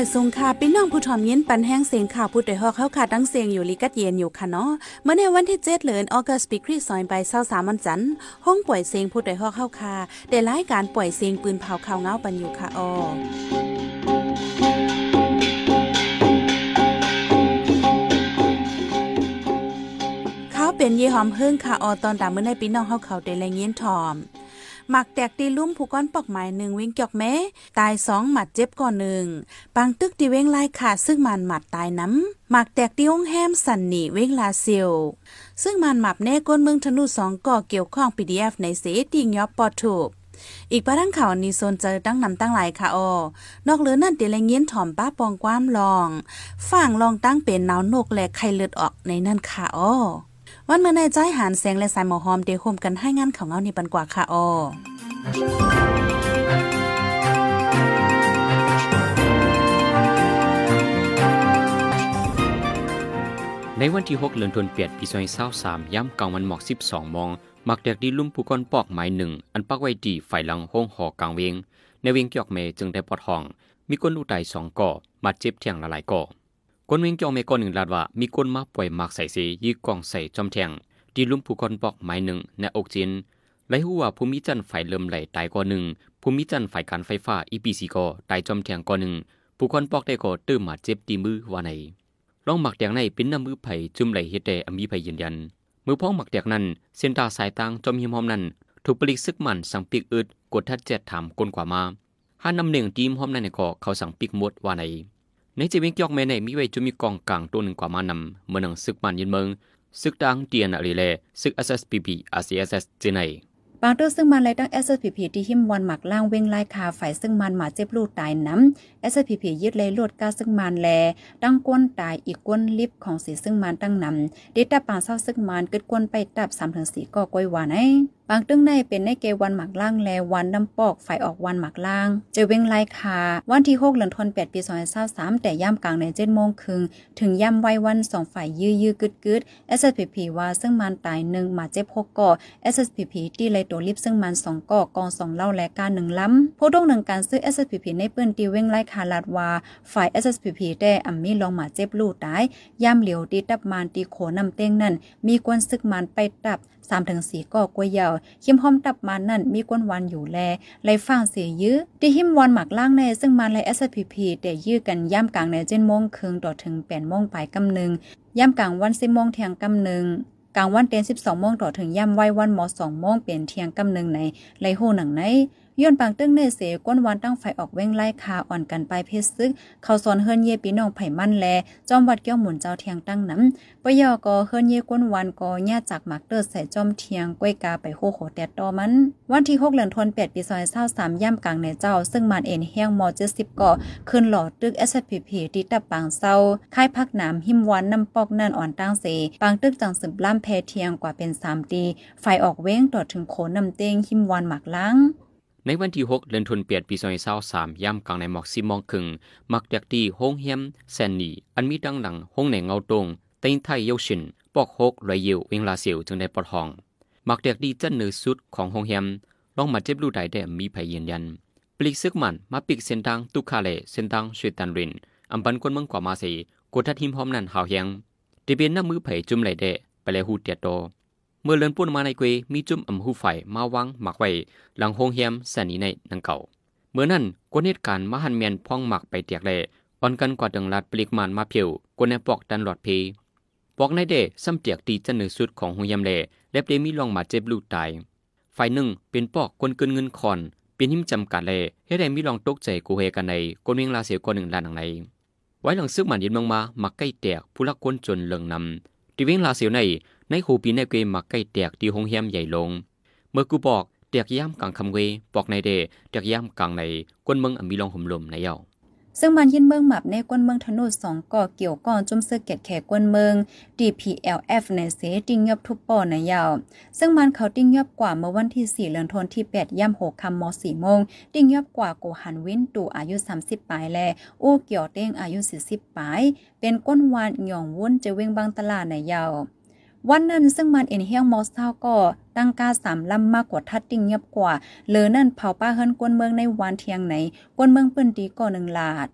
อยสงค่ะพี่น้องผู้ถ่อมยินปันแห้งเสียงข่าวผู้ใดฮอกเข้าค่ะตั้งเสียงอยู่ลิกัดเย็นอยู่ค่ะเนาะเมื่อในวันที่7เดือนออกัสปีคริสซอยไป23วันจันทร์ห้องป่วยเสียงผู้ใดฮอกเข้าค่ะได้รายการป่วยเสียงปืนเผาข่าวเงาปันอยู่ค่ะออเขาเป็นเยหอมเฮิ่งค่ะออตอนดาเมื่อในพี่น้องเฮาเขาได้แรงยินถ่อม หมักแตกตีลุ่มผู้ก้อนปอกหมายหนึ่งวิ่งจอกแม้ ตายสองหมัดเจ็บก่อนหนึ่งปังตึกตีเว้งไล่ขาดซึ่งมันหมัดตายน้ำหมักแตกตีห้องแฮมสันนี่เว้งลาเซียวซึ่งมันหมับแน่ก้นเมืองธนูสองก่อเกี่ยวข้อง PDF ในเสติงยอบปอถูกอีกประทังข่าวนี้โซนเจอตั้งนำตั้งหลายค่ะออนอกเหลือนั่นเตลงเงี้ยนถ่อมป้าปองความลอง ฝั่งลองตั้งเป็นนาวนกและไข่เลือดออกในนั่นค่ะออ วันเมื่อในใจหานแสงและสายหมอหอมเดโฮมกันให้งานของเงานี่ปันกว่าค่ะอในวันที่ 6 เดือนธันวาคมปี2023ย่ำกลางวันหมอก 12มอง มักแดกดีลุ่มผู้ก้อนปอกไม้หนึ่ง อันปักไว้ดีฝ่ายหลังห้องหอกลางเวง ในเวงเกียวเมจึงได้ปอดห้อง มีคนอุตัยสองก่อมาเจ็บเที่ยงละหลายก่อ คนเวงเกี่ยวเมก่อหนึ่งลาดว่ามีคนมาปล่อยมากใส่เสยีกองใส่จอมแทงดีลุ่มผู้ก้อนปอกไม้หนึ่งในอกจินไลหัวภูมิจันทร์ไฟเริ่มไหลตายก่อนหนึ่งภูมิจันทร์ไฟการไฟฟ้าอีพีซีก่อตายจอมแทงก่อนหนึ่งผู้คนปอกได้ก่อตื้มมาเจ็บตีมือว่าในลองหมักแดงในเป็นน้ำมือไผ่จุ่มไหลเฮ็ดได้อมีไผ่ยืนยัน มือพ้องหมักแดกนั้นเส้นตาสายตางจอมหิมหอมนั้น ถูกปลิกซึกมันสั่งปิกอึดกดทัดเจ็ดถามกลนกว่ามาห้านำหนึ่งทีมหอมนั้นในก่อเขาสั่งปิกมดว่าใน ในจีเวงยอกแม่ในมีไว้จุมีกองกลางตัวหนึ่งกว่ามานำเมื่อนังซึกมันยืนเมืองซึกดังเตียนอะไรแลซึก SSPP RCSS เจไนปางเตอร์ซึ่งมันเลยตั้ง SSPP ที่หิมวันหมักล่างเว้งไล่คาฝ่ายซึ่งมันหมาเจ็บลูกตายน้ำ SSPP ยึดเลยลวดกาซึ่งมันแลตั้งก้นตายอีกก้นลิฟของสีซึ่งมันตั้งนำเดิตาปางเศร้าซึ่งมันกึดก้นไปตับสามถึงสี่ก็ก้อยหวานไอ บางตึ้งในเป็นในเกวันหมักล่างแลวันน้ำปอกฝ่ายออกวันหมักล่างเจเว้งไล่คาวันที่6เดือนธันวาคมปี2023แต่ย่ำกลางใน7โมงครึ่งถึงย่ำไว้วันสองฝ่ายยื้อยื้อกึดกึด SSPP ว่าซึ่งมันตายหนึ่งมาเจ็บหกก่อ SSPP ตีเลยตัวลิฟซึ่งมันสองก่อกองสองเล่าและการหนึ่งล้ำผู้ต้องหนึ่งการซื้อ SSPP ในปืนตีเว้งไล่คาลาดว่าฝ่าย SSPP ได้อัมมีลองมาเจ็บลูกตายย่ำเหลียวตีตับมันตีโขนำเต้งนั่นมีกวนซึกมันไปตับสามถึงสี่ก็กวยยาวคิมหอมตับมานั่นมีก้นวันอยู่แลไลฟังเสียยื้อที่หิมวันหมักล่างในซึ่งมันไล SPP แต่ยื้อกันย่ำกลางในเจ็ดโมงครึ่งต่อถึงแปดโมงปลายกำหนึ่งย่ำกลางวันสิบโมงเที่ยงกำหนึ่งกลางวันเต็นสิบสองโมงต่อถึงย่ำไว้วันมอสองโมงเป็นเที่ยงกำหนึ่งในไลโหหนังใน ย้อนปางตึ้งเนเสก้นวันตั้งไฟออกเว้งไล่คาอ่อนกันไปเพชรซึก เขาสอนเฮิรนเยปีน้องไผ่มั่นแล จอมวัดเกี้ยวหมุนเจ้าเทียงตั้งน้ำปยอกอเฮิรนเยก้นวันกอญาจากหมักเตอร์ใส่จอมเทียงก้วยกาไปโคโคแตดตอมัน วันที่6เดือนธันวาคมปี2023ย่ำกลางในเจ้า ซึ่งมันเอ็นแห้งมอ70ก่อขึ้นหลอดตึก SPP ที่ตับปางเศร้าค่ายพักน้ำหิมวันน้ำปอกนั่นอ่อนตั้งเสปางตึกจังสืบล่ำแพเทียงกว่าเป็น3ตีไฟออกเว้งต่อถึงโขนน้ำเต้งหิมวันหมักล้าง ในวันที่ 6 เดือนธันวาคมปี2023ย่ำกลางในหมอกสิมองครึ่งมักจากที่ห้องเฮียมแซนนี่อันมีดังหลังห้องในเงาตรงเต็งไทยเยาชิน ปอกหกไรเยวเวงลาเสียวจึงได้ปลดห้อง มักจากดีจันเนือสุดของห้องเฮียมลองมาเจ็บลูกได้แต่มีภัยยืนยัน ปลีกซึกมันมาปิกเส้นทางตุคาเลเส้นทางชวยตันรินอันปันคนเมืองกว่ามาสีกดทัดหิมหอมนั่นหาวเฮียงที่เป็นน้ำมือไผ่จุ่มไหลเดะไปเลยหูเตียโต เมื่อเลินปุ่นมาในเกวมีจุ่มอำหูไฟมาวางหมักไว้หลังโฮงเฮียมแสนีในนังเก่าเมื่อนั้นกวนเหตุการณ์มหันเมียนพ่องหมักไปเตียกแลอ่อนกันกว่าดังลัดปลิกมันมาเพียวกวนในปอกดันหลอดเพปอกในเดซ้ำเตียกตีจันเนือสุดของโฮงเฮียมเลเล็บเดมีลองมาเจ็บลูกตายฝ่ายหนึ่งเป็นปอกกวนเกินเงินคอนเป็นหิมจำกัดเลเฮ็ดให้มีลองตกใจกูเฮกันในกวนเวียงลาเสียกว่าหนึ่งล้านหนังในไว้หลังซึกมันยินมงมามักใกล้แตกผู้ลักคนจนเลิงนำที่เวียงลาเสียวใน ในหูปีในเกมมักใกล้แตกที่หงเฮียมใหญ่ลง เมื่อกูบอกเตียกย่ำกลางคำเวปอกในเดเตียกย่ำกลางในกวนเมืองมีลองห่มลมในเยาซึ่งมันยินเมืองหมับในกวนเมืองธนูสองก่อเกี่ยวก้อนจุ่มเสื้อเกตแขกกวนเมือง DPLF ในเสติงยบทุบปอในยาว ซึ่งมันเขาติ้งยบกว่าเมื่อวันที่ 4เดือนธันวาคมที่ 8ย่ำ6คำม4โมง ติ้งยบกว่าโกหันวินตูอายุ 30 ปลายแลอู้เกี่ยวเต้งอายุ 40 ปลาย เป็นก้นวานหย่องวุ้นจะเวงบางตลาดในยาว วันนั้นซึ่งมันเอ็นเฮียงมอสเท่าก็ตั้งกาสามลำมากกว่าทัดติงเงียบกว่าเลอนั่นเผาป้าเฮิรนกวนเมืองในวันเทียงไหนกวนเมืองปื้นดีก่อหนึ่งลาด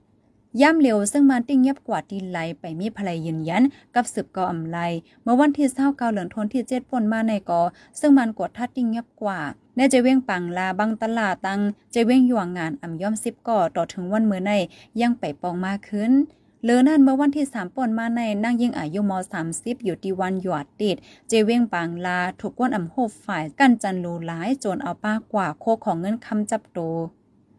ย่ำเร็วซึ่งมันติ้งเงียบกว่าที่ไหลไปมีภรรยยืนยันกับสืบกออำไลเมื่อวันที่เศร้าเกาเหลืองทนที่เจ็ดปนมาในกอ ซึ่งมันกดทัดติ้งเงียบกว่าในเจเว้งปังลาบังตลาตังเจเว้งหยวงงานอ่ำย่อมสิบก่อต่อถึงวันเมื่อในยังไปปองมากขึ้น เลอนั่นเมื่อวันที่สามป่นมาในนั่งยิงอายุมสามสิบอยู่ที่วันหยอดติด เจเว้งปังลาถูกก้นอ่ำโฮบฝ่ายกันจันลูหลายโจนเอาป้ากว่าโคของเงินคำจับโต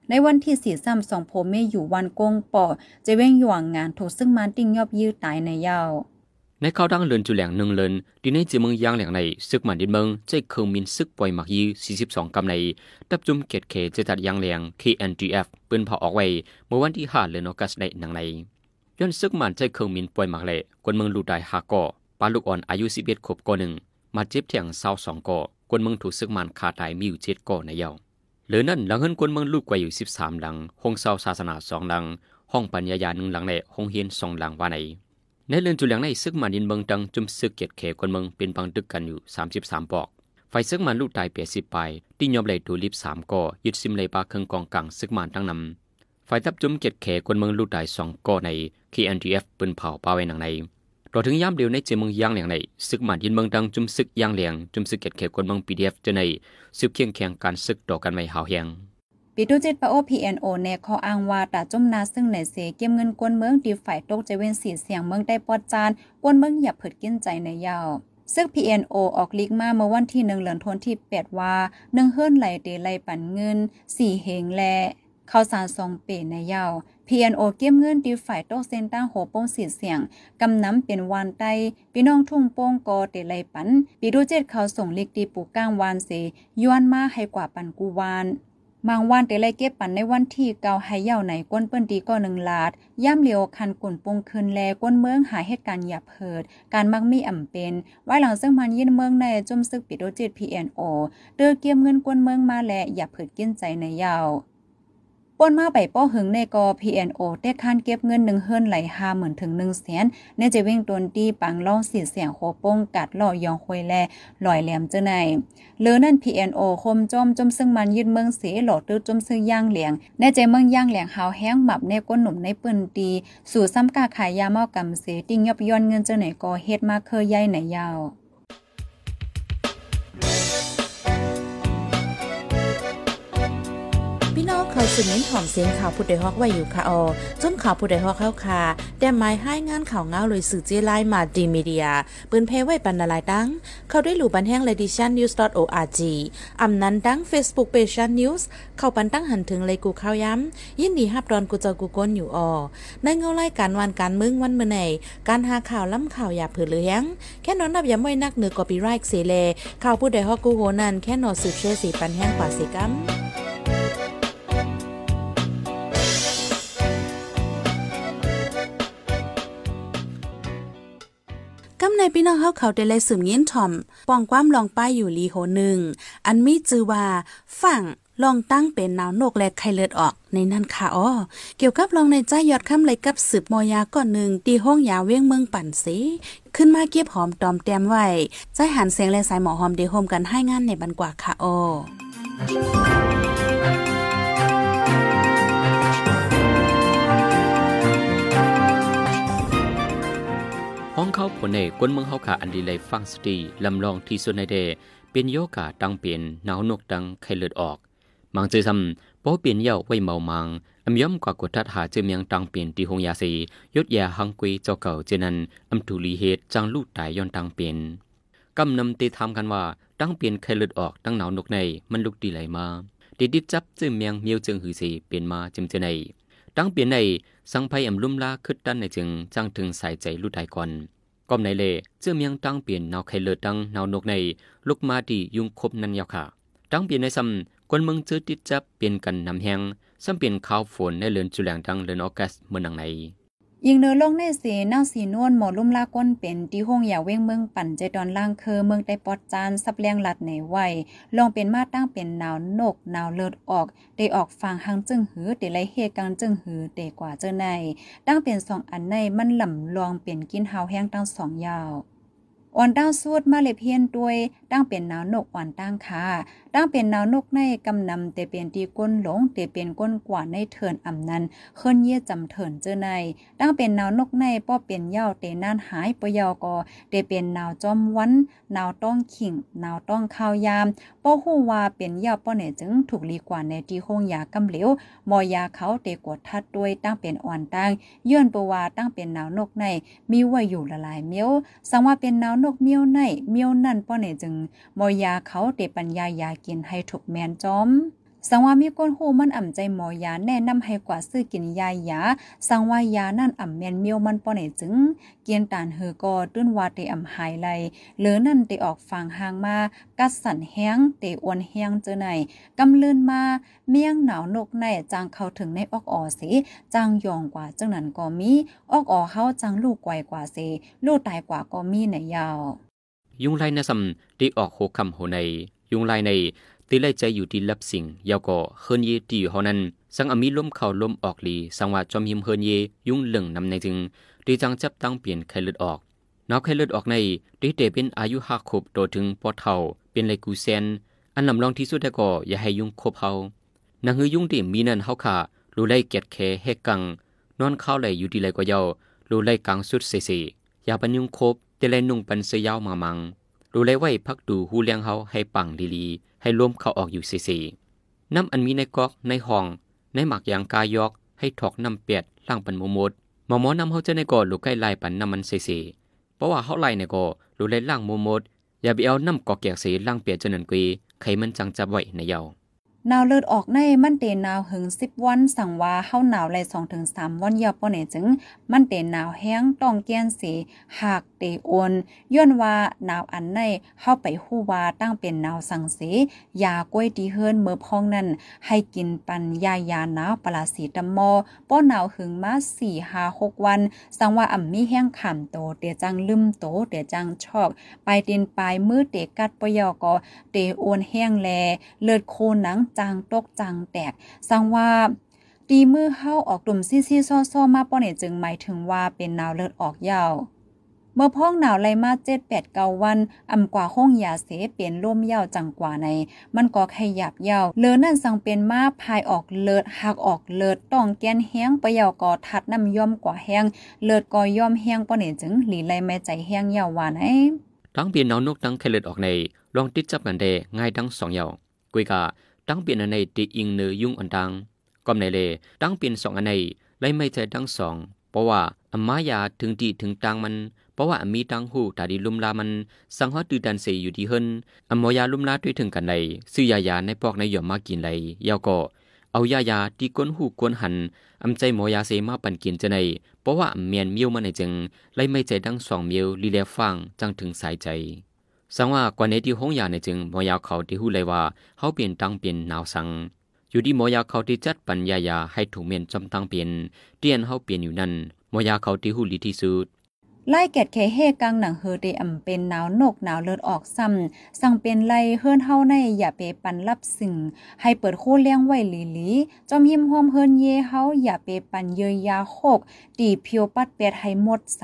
ในวันที่สี่ซ้ำสองโพเมอยู่วันกงปอเจเว้งหยวงงานถูกซึ่งมันติ้งยอบยื้อตายในเยาวในเขาวดังเลินจุแหลงหนึ่งเลินดีในจีเมืองยางแหลงในซึกมันดินเมืองใจเคิงมินซึกปล่อยหมักยี42กำในตับจุมเกตเคจะตัดยางแหลง KNGF ปืนเผาออกไว้เมื่อวันที่5เดือนออกัสในหนังใน ย้อนซึกมันใจเคิงมินปล่อยมักเละกวนเมืองลูดายหาก่อปลาลูกอ่อนอายุ11ขวบก่อหนึ่งมาเจ็บเถียงเศร้าสองก่อกวนเมืองถูกซึกมันคาตายมีอยู่เจ็ดก่อในเยาเหลือนั่นหลังเฮินกวนเมืองลูกไว้อยู่13หลังห้องเศร้าศาสนาสองหลัง ห้องปัญญายาหนึ่งหลังและห้องเฮียนสองหลังว่าในในเรื่อนจุเหลียงในซึกมันดินเมืองดังจุมซึกเกียรติเขคนเมืองเป็นพังตึกกันอยู่33ปอกไฟซึกมันลูกตายเปียสิบไปที่ยอมเลยถูลิบสามก่อยึดซิมเลยปลาเครื่องกองกังซึกมันตั้งนำ ไฟทับจุมเกียรติเขคนเมืองลูกตายสองก่อใน KNDF ปืนเผาปาไว้หนังในรอถึงย่ำเดียวในเจเมืองย่างเหลียงในซึกมันยินเมืองดังจุมซึกย่างเหลียงจุมซึกเกียรติเขคนเมือง PDF จะในซึกเคียงแข่งการซึกต่อกันไว้หาวแหงปีตุจิตปะโอพีเอ็นโอเนขออ้างว่าตาจมนาซึ่งในเสเก็บเงินกวนเมืองดีฝ่ายตกใจเว้นสีเสียงเมืองได้ปอดจานกวนเมืองอย่าเผิดกินใจในยาวซึ่ง PNO ออกลิกมาเมื่อวันที่หนึ่งเหลือนทนที่แปดว่าหนึ่งเฮิรนไหลเดไหลปันเงินสี่เฮงแล ข้าวสารสองเปในยาว PNO เก็บเงินดีฝ่ายโต๊ะเซนตั้งโหป้งสีเสียง กำน้ำเป็นวานไตพี่น้องทุ่งโป้งกอเตไลปันปีดูเจ็ดเขาส่งเล็กดีปูก้างวานเสย้อนมาให้กว่าปันกูวานบางวันเตไลเก็บปันในวันที่เกาให้เย่าไหนก้นเปิ้นตีก็หนึ่งลาด ย่ำเหลียวคันกุ่นปงคืนแลก้นเมืองหาเหตุการณ์หยาบเพิด การมักมีอ่ำเป็น ไว้หลังซึ่งมันยินเมืองในจมซึกปิดโดจิตพีเอ็นโอเดือเกียมเงินก้นเมืองมาแลหยาบเพิดกินใจในยาว ป่นมาไปป้อหึงในกอ PNO เต้คันเก็บเงินหนึ่งเฮิรนไหลหาเหมือนถึงหนึ่งแสนเนจะวิ่งตนตีปังล่องสีเสียงโคป้งกัดล่อยองควยแลลอยแหลมเจ้าในเลือนั่น PNO คมจอมจมซึ่งมันยืดเมืองเสหลอดตื้อจมซึ่งย่างเหลียงในใจเมืองย่างเหลียงหาวแห้งหมับในก้นหนุ่มในปืนตีสู่ซ้ำกาขายยาเมากำเสติงยบย้อนเงินเจ้าไหนกอเฮ็ดมาเคยใหญ่ไหนยาว น้องเขาสืบเน้นหอมเสียงข่าวผู้ใดฮอกไว้อยู่ค่ะออจนข่าวผู้ใดฮอกเข้าค่ะแต่หมายให้งานข่าวเงาเลยสื่อเจไลมาดีมีเดียปืนเพไว้ปันนาลายดัง เขาได้หลู่บันแห้งเลดิชันนิวส์ .org อำนั้นดัง Facebook p a g e นิวส์เข้าปันตั้งหันถึงเลยกูข้าวย้ำ ยินดีฮับดอนกูเจอกูก้นอยู่ออในเงาไล่การวันการมึงวันเมื่อไหนการหาข่าวล้ำข่าวอย่าเผือเลี้ยงแค่นอนนับย้ำไว้นักเหนือกอปีไรค์เสเลข่าวผู้ใดฮอกกูโหนันแค่นอสืบเชื่อสีปันแห้งกว่าสีกัม ในพี่น้องเฮาเขาได้เลยสืบเงี้ยนถ่อมป้องความลองป้ายอยู่ลีโหหนึ่งอันมีจือว่าฝั่งลองตั้งเป็นนาวนกและไข่เลือดออกในนั่นค่ะอ้อเกี่ยวกับลองในใจยอดคำเลยกับสืบมอยาก่อนหนึ่งตีห้องยาเว้งเมืองปั่นสีขึ้นมาเก็บหอมตอมแต้มไว้ใจหันเสียงและสายหมอหอมเดโฮมกันให้งานในบันกว่าค่ะอ้อ เขาผลเอกกวนเมืองเฮาขาอันดีเลยฟังสตีลำลองที่สุดในเดเป็นโยกาตังเปลี่ยนหนาวนกดังไข่เลือดออกมังเจซำป้อเปลี่ยนเย้าไว้เมามังอำย่อมกว่ากดทัดหาเจเมียงตังเปลี่ยนตีหงยาสียศยาหังกุยเจ้าเก่าเจนันอำทุลีเหตจังลูกตายย้อนตังเปลี่ยนกำนำตีทำกันว่าตังเปลี่ยนไข่เลือดออกตั้งหนาวนกในมันลุกดีไหลมาดิดดิจับเจเมียงเมียวจึงหือสีเปลี่ยนมาจิมเจในตั้งเปลี่ยนในสังไพอำลุ่มลาคึดดันในจึงจังถึงใส่ใจลูกตายก่อน ก็ในเลเจื้อเมียงตั้งเปลี่ยนนาวไข่เลือดังนาวนกในลูกมาดียุงคบนันยาวค่ะตั้งเปลี่ยนในซ้ำคนเมืองเจอติดจับเปลี่ยนกันนำแหงซ้ำเปลี่ยนข้าวฝนในเลือนจุแหลงดังเลือนออกัสเมืองหนังใน ยิงเนื้อลงในเสนาสีนวลหมอลุ่มลาก้นเป็นที่ห้องอย่าเว้งเมืองปั่นใจดอนล่างเคือเมืองได้ปอดจานซับแรงหลัดในไหวลองเป็นมาตั้งเป็นหนาวนกหนาวเลิดออก ได้ออกฟังหังจึงหือเดไลเฮกังจึงหือเดกว่าเจ้าในตั้งเป็นสองอันในมันหล่ำลองเป็นกินหาวแห้งตั้งสองยาว อ่อนตั้งสูดมาเลเพียนด้วยตั้งเป็นนาวนกอ่อนตั้งค่ะตั้งเป็นนาวนกในกำนำแต่เป็นตีก้นหลงแต่เป็นก้นกว่าในเถินอ่ำนั้นเคลื่อนเยี่ยจำเถินเจอในตั้งเป็นนาวนกในป้อเป็นเย่าเตนานหายปยอกอแต่เป็นนาวจอมวันนาวต้องขิงนาวต้องข้าวยามป้อฮู้ว่าเป็นเย่าป้อเนี่ยจึงถูกลีกว่าในที่ห้องยากำเหลวมอยาเขาเตกดทัดด้วยตั้งเป็นอ่อนตั้งย้อนปว่าตั้งเป็นนาวนกในมีไว้อยู่ละลายเมียวสังว่าเป็นนาวนกเมียวในเมียวนั่นป้อเนี่ยจึงมอยาเขาเตปัญญายากินให้ถูกแมนจอม สังว่ามีก้นหูมันอ่ำใจหมอยาแนะนำให้กว่าซื้อกินยายาสังว่ายานั่นอ่ำแมนเมียวมันปอไหนจึง เกียนตานเฮอก็ตื้นว่าเตอ่ำหายไลเหลือนั่นเตออกฟางหางมา กัดสันแห้งเตอวนแห้งเจอไหนกำลื่นมา เมียงหนาวนกในจางเข้าถึงในออกอ่อสิจางยองกว่าจังนั้นก็มีออกอ่อเฮาจางลูกไกวกว่าสิลูกตายกว่าก็มีในยาว ยุงไลนะซัมได้ออกโหคำโหในยุงไลใน ตีไลใจอยู่ที่ลับสิ่งยาวก็เฮินเยตีอยู่เฮานั้นสังอมีลมเข้าลมออกลีสังว่าจอมหิมเฮินเยยุ่งเหลึงนำในจึงดีจังจับตั้งเปลี่ยนไข้เลือดออกนาวไข้เลือดออกในด้เตเป็นอายุห้าขบโตถึงปอเท่าเป็นไรกูเซนอันลำลองที่สุดแต่ก็อย่าให้ยุ่งคบเฮานางฮือยุ่งที่มีนั่นเฮาค่ะรูไล่เกียดแคเฮกัง นอนเข้าไหลอยู่ดีไรก็เยารูไล่กลางสุดเสเสอย่าปันยุ่งคบแต่ไลนุ่งปันเสยาวมามัง รู้ไล่ไว้พักดูหูเลี้ยงเฮาให้ปังลีๆให้ร่วมเขาออกอยู่เสๆน้ำอันมีในกอกในห้อง ในหมักยางกายอก ให้ถอกน้ำเปียดล่างปันโมมดหมอหมอนำเฮาจะในก่อลูกใกล้ลายปันน้ำมันเสๆเพราะว่าเฮาไล่ในก่อรู้ไล่ล่างโมมดอย่าไปเอาน้ำกอกแกกเสล่างเปียดจนนันกุยไขมันจังจับไว้ในเยา นาวเลือดออกในมันเตนหนาวหึงสิบวันสั่งว่าเฮาหนาวไรสองถึงสามวันยาวป้อเนี่ยจึง มันเตนหนาวแห้งต้องแก้นสีหากเตโอนย้อนว่าหนาวอันในเฮาไปฮู้ว่าตั้งเป็นหนาวสังเสยากล้วยดีเฮิรนเมื่อพองนั้น ให้กินปันยายาหนาวปลาสีตำมอป้อหนาวหึงมาสี่ห้าหกวัน สั่งว่าอ่ำมีแห้งขามโตเตจังลืมโตเตจังชอกไปเตีนปลายมือเตกัดปยอกอเตโอนแห้งแลเลือดโคหนังจางตกจางแตกสังว่าตีมือเฮาออกกลุ่มซี่ซี่ซ้อๆมาป้อเนี่ยจึงหมายถึงว่าเป็นหนาวเลือดออกยาวเมื่อพ้องหนาวไล่มาเจ็ดแปดเก้าวันอำกว่าห้องยาเสเปลี่ยนร่มยาวจังกว่าใน มันก็ขยับยาวเลือนั่นสังเป็นมาพายออกเลิดหักออกเลิดต้องแกนแห้งไปะยาวก็ทัดน้ำย่อมกว่าแห้งเลิดก็ย่อมแห้งป้อเนี่ยจึงหลีไล่แม่ใจแห้งยาวว่าไหนตั้งเปลี่ยนนาวนกตั้งไข่เลือดออกในลองติดจับกันได้ง่ายทั้งสองเยาวกุยกา ตั้งเปลี่ยนอันในตีอิงเนอยุ่งอันดังก็ในเลตั้งเปลี่ยนสองอันในไล่ไม่ใจทั้งสอง เพราะว่าอมายาถึงตีถึงตังมัน เพราะว่ามีตังหูตาดีลุมลามันสังหอตือดันเสยอยู่ที่เฮินอมอยาลุมลาด้วยถึงกันในซื้อยายาในปอกในหย่อมมากินเลยยาวก็เอายายาที่ก้นหูก้นหันอำใจหมอยาเสมาปันกินจะในเพราะว่าเมียนเมียวมันในจึงไล่ไม่ใจทั้งสองเมียวลีเลฟังจังถึงสายใจ สังว่ากว่าในที่ห้องยาในจึงมอยาเขาที่หูเลยว่าเขาเปลี่ยนตังเปลี่ยนหนาวสัง อยู่ที่มอยาเขาที่จัดปัญญายาให้ถูกเมียนจำตังเปลี่ยนเตียนเขาเปลี่ยนอยู่นั่นมอยาเขาที่หูลีที่สุด ไล่แกดแค่เฮกังหนังเฮอเดอำเป็นหนาวนกหนาวเลือดออกซ้ำสั่งเป็นไล่เฮิรนเฮาในอย่าไปปันรับสิ่งให้เปิดโคเลี้ยงไว้หลีหลีจอมยิ้มหอมเฮิรนเยเฮาอย่าไปปันเยยยาโคก ตีเพียวปัดเปียดให้หมดใส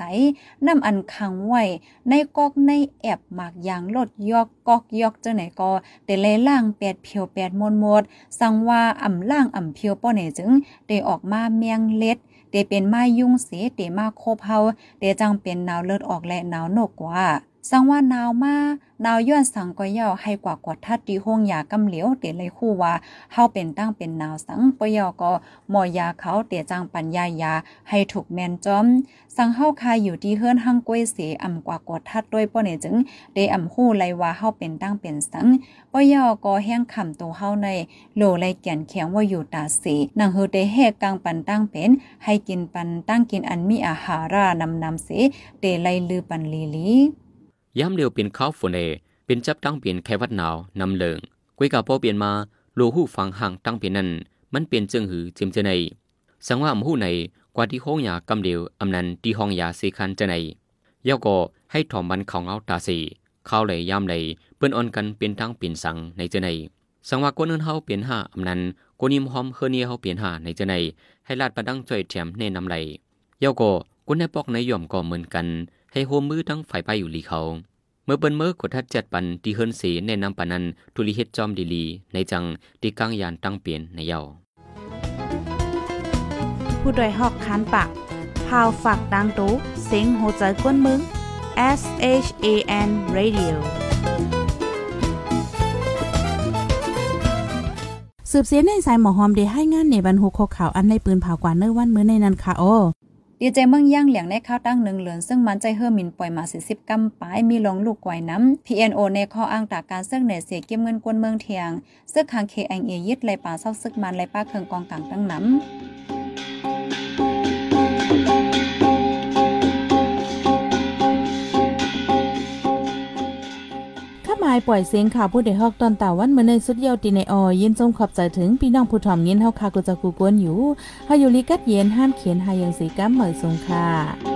น้ำอันขังไว้ในกอกในแอบหมากยางลดยอกกอกยอกเจ้าไหนก็แต่เลยล่างแปดเพียวแปดมนหมด สั่งว่าอ่ำล่างอ่ำเพียวป้อไหนจึงได้ออกมาเมียงเล็ด เตเป็นไม้ยุ่งเสเตมาโคบเฮาเตจังเป็นหนาวเลือดออกและหนาวนกกว่า สังว่าหนาวมาหนาวย้อนสังก็ย่าให้กว่ากวดทัดดีห้องยากำเหลียวเตเลยคู่ว่าเฮาเป็นตั้งเป็นหนาวสังปยอก็หมอยาเขาเตจังปัญญายาให้ถูกแมนจอม สังเฮาคายอยู่ที่เฮือนหังกวยเสอำกว่ากวดทัดด้วยป้อเนี่ยจึงเดอำฮู้ไลว่าเฮาเป็นตั้งเป็นสังปยอก็แห้งคำตัวเฮาในโลไลแก่นแข็งว่าอยู่ตาเสนางเฮอเตแหกกลางปันตั้งเป็น ให้กินปันตั้งกินอันมีอาหารานำนำเสเตไลลือปันลีลี ย้ำเร็วเป็นข้าวฝนเอเป็นจับตั้งเปลี่ยนแควัดหนาวนำเลิงกุยกาพอเปลี่ยนมาโลหูฟังห่างตั้งเปลี่ยนนั้น มันเปลี่ยนจิงหือจิมเจในสังว่าอำหูในกว่าที่ห้องยากำเดียวอำนันที่ห้องยาสีคันเจในย่อก็ให้ถอมบันของเอาตาสีเข้าวไหลยามไหลยเปิ้นอ่อนกันเป็นตั้งเปลี่ยนสังในเจในสังว่าคนอื่นเฮาเปลี่ยนห้าอำนันกนิมหอมเฮเนียเฮาเปลี่ยนห้าในเจในให้ลาดประดังจ่อยแถมในนำไหลย่อก็คนในปอกในย่อมก็เหมือนกัน ให้โฮมมือทั้งฝ่ายไปอยู่ลีเขา เมื่อเปิ้นเมื่อกดทัดจัดปันที่เฮิรนเสแนะนำปานันทุลิเฮ็ดจอมดีลีในจังที่กลางยานตั้งเปลี่ยนในเยาผู้ดยหอกคันปากพาวฝากดังตู้เซ็งโหใจกวนมึง S H A N Radio สืบเสียในสายหมอหอมได้ให้งานในบรรหุข่าวอันในปืนเผากว่าเนื้อวันมื้อในนันค่ะโอ ดีเจเมืองย่างเหลียงในข้าวตั้งหนึ่งเหลือนซึ่งมันใจเฮอร์มินปล่อยมาสิสิบกำปายมีลงลูกกวยน้ำ PNO ในข้ออ้างตาการซื้อเหนเสียเก็บเงินกวนเมืองเทียงซื้อคางเคอเอยึดไหลป่าเศร้าซึกมันไหลป้าเคืองกองกลางตั้งน้ำายปล่อยเสียงข่าวผู้ใดฮอกตอนตาวันเมื่อในสุดเยาวตีในออยินจงขอบใจถึงพี่น้องผู้ถ่อมยินเฮาคากุจะกูกวนอยู่เฮาอยู่ลิกัดเย็นห้ามเขียนหายังสีกัมเหมยสงค่ะ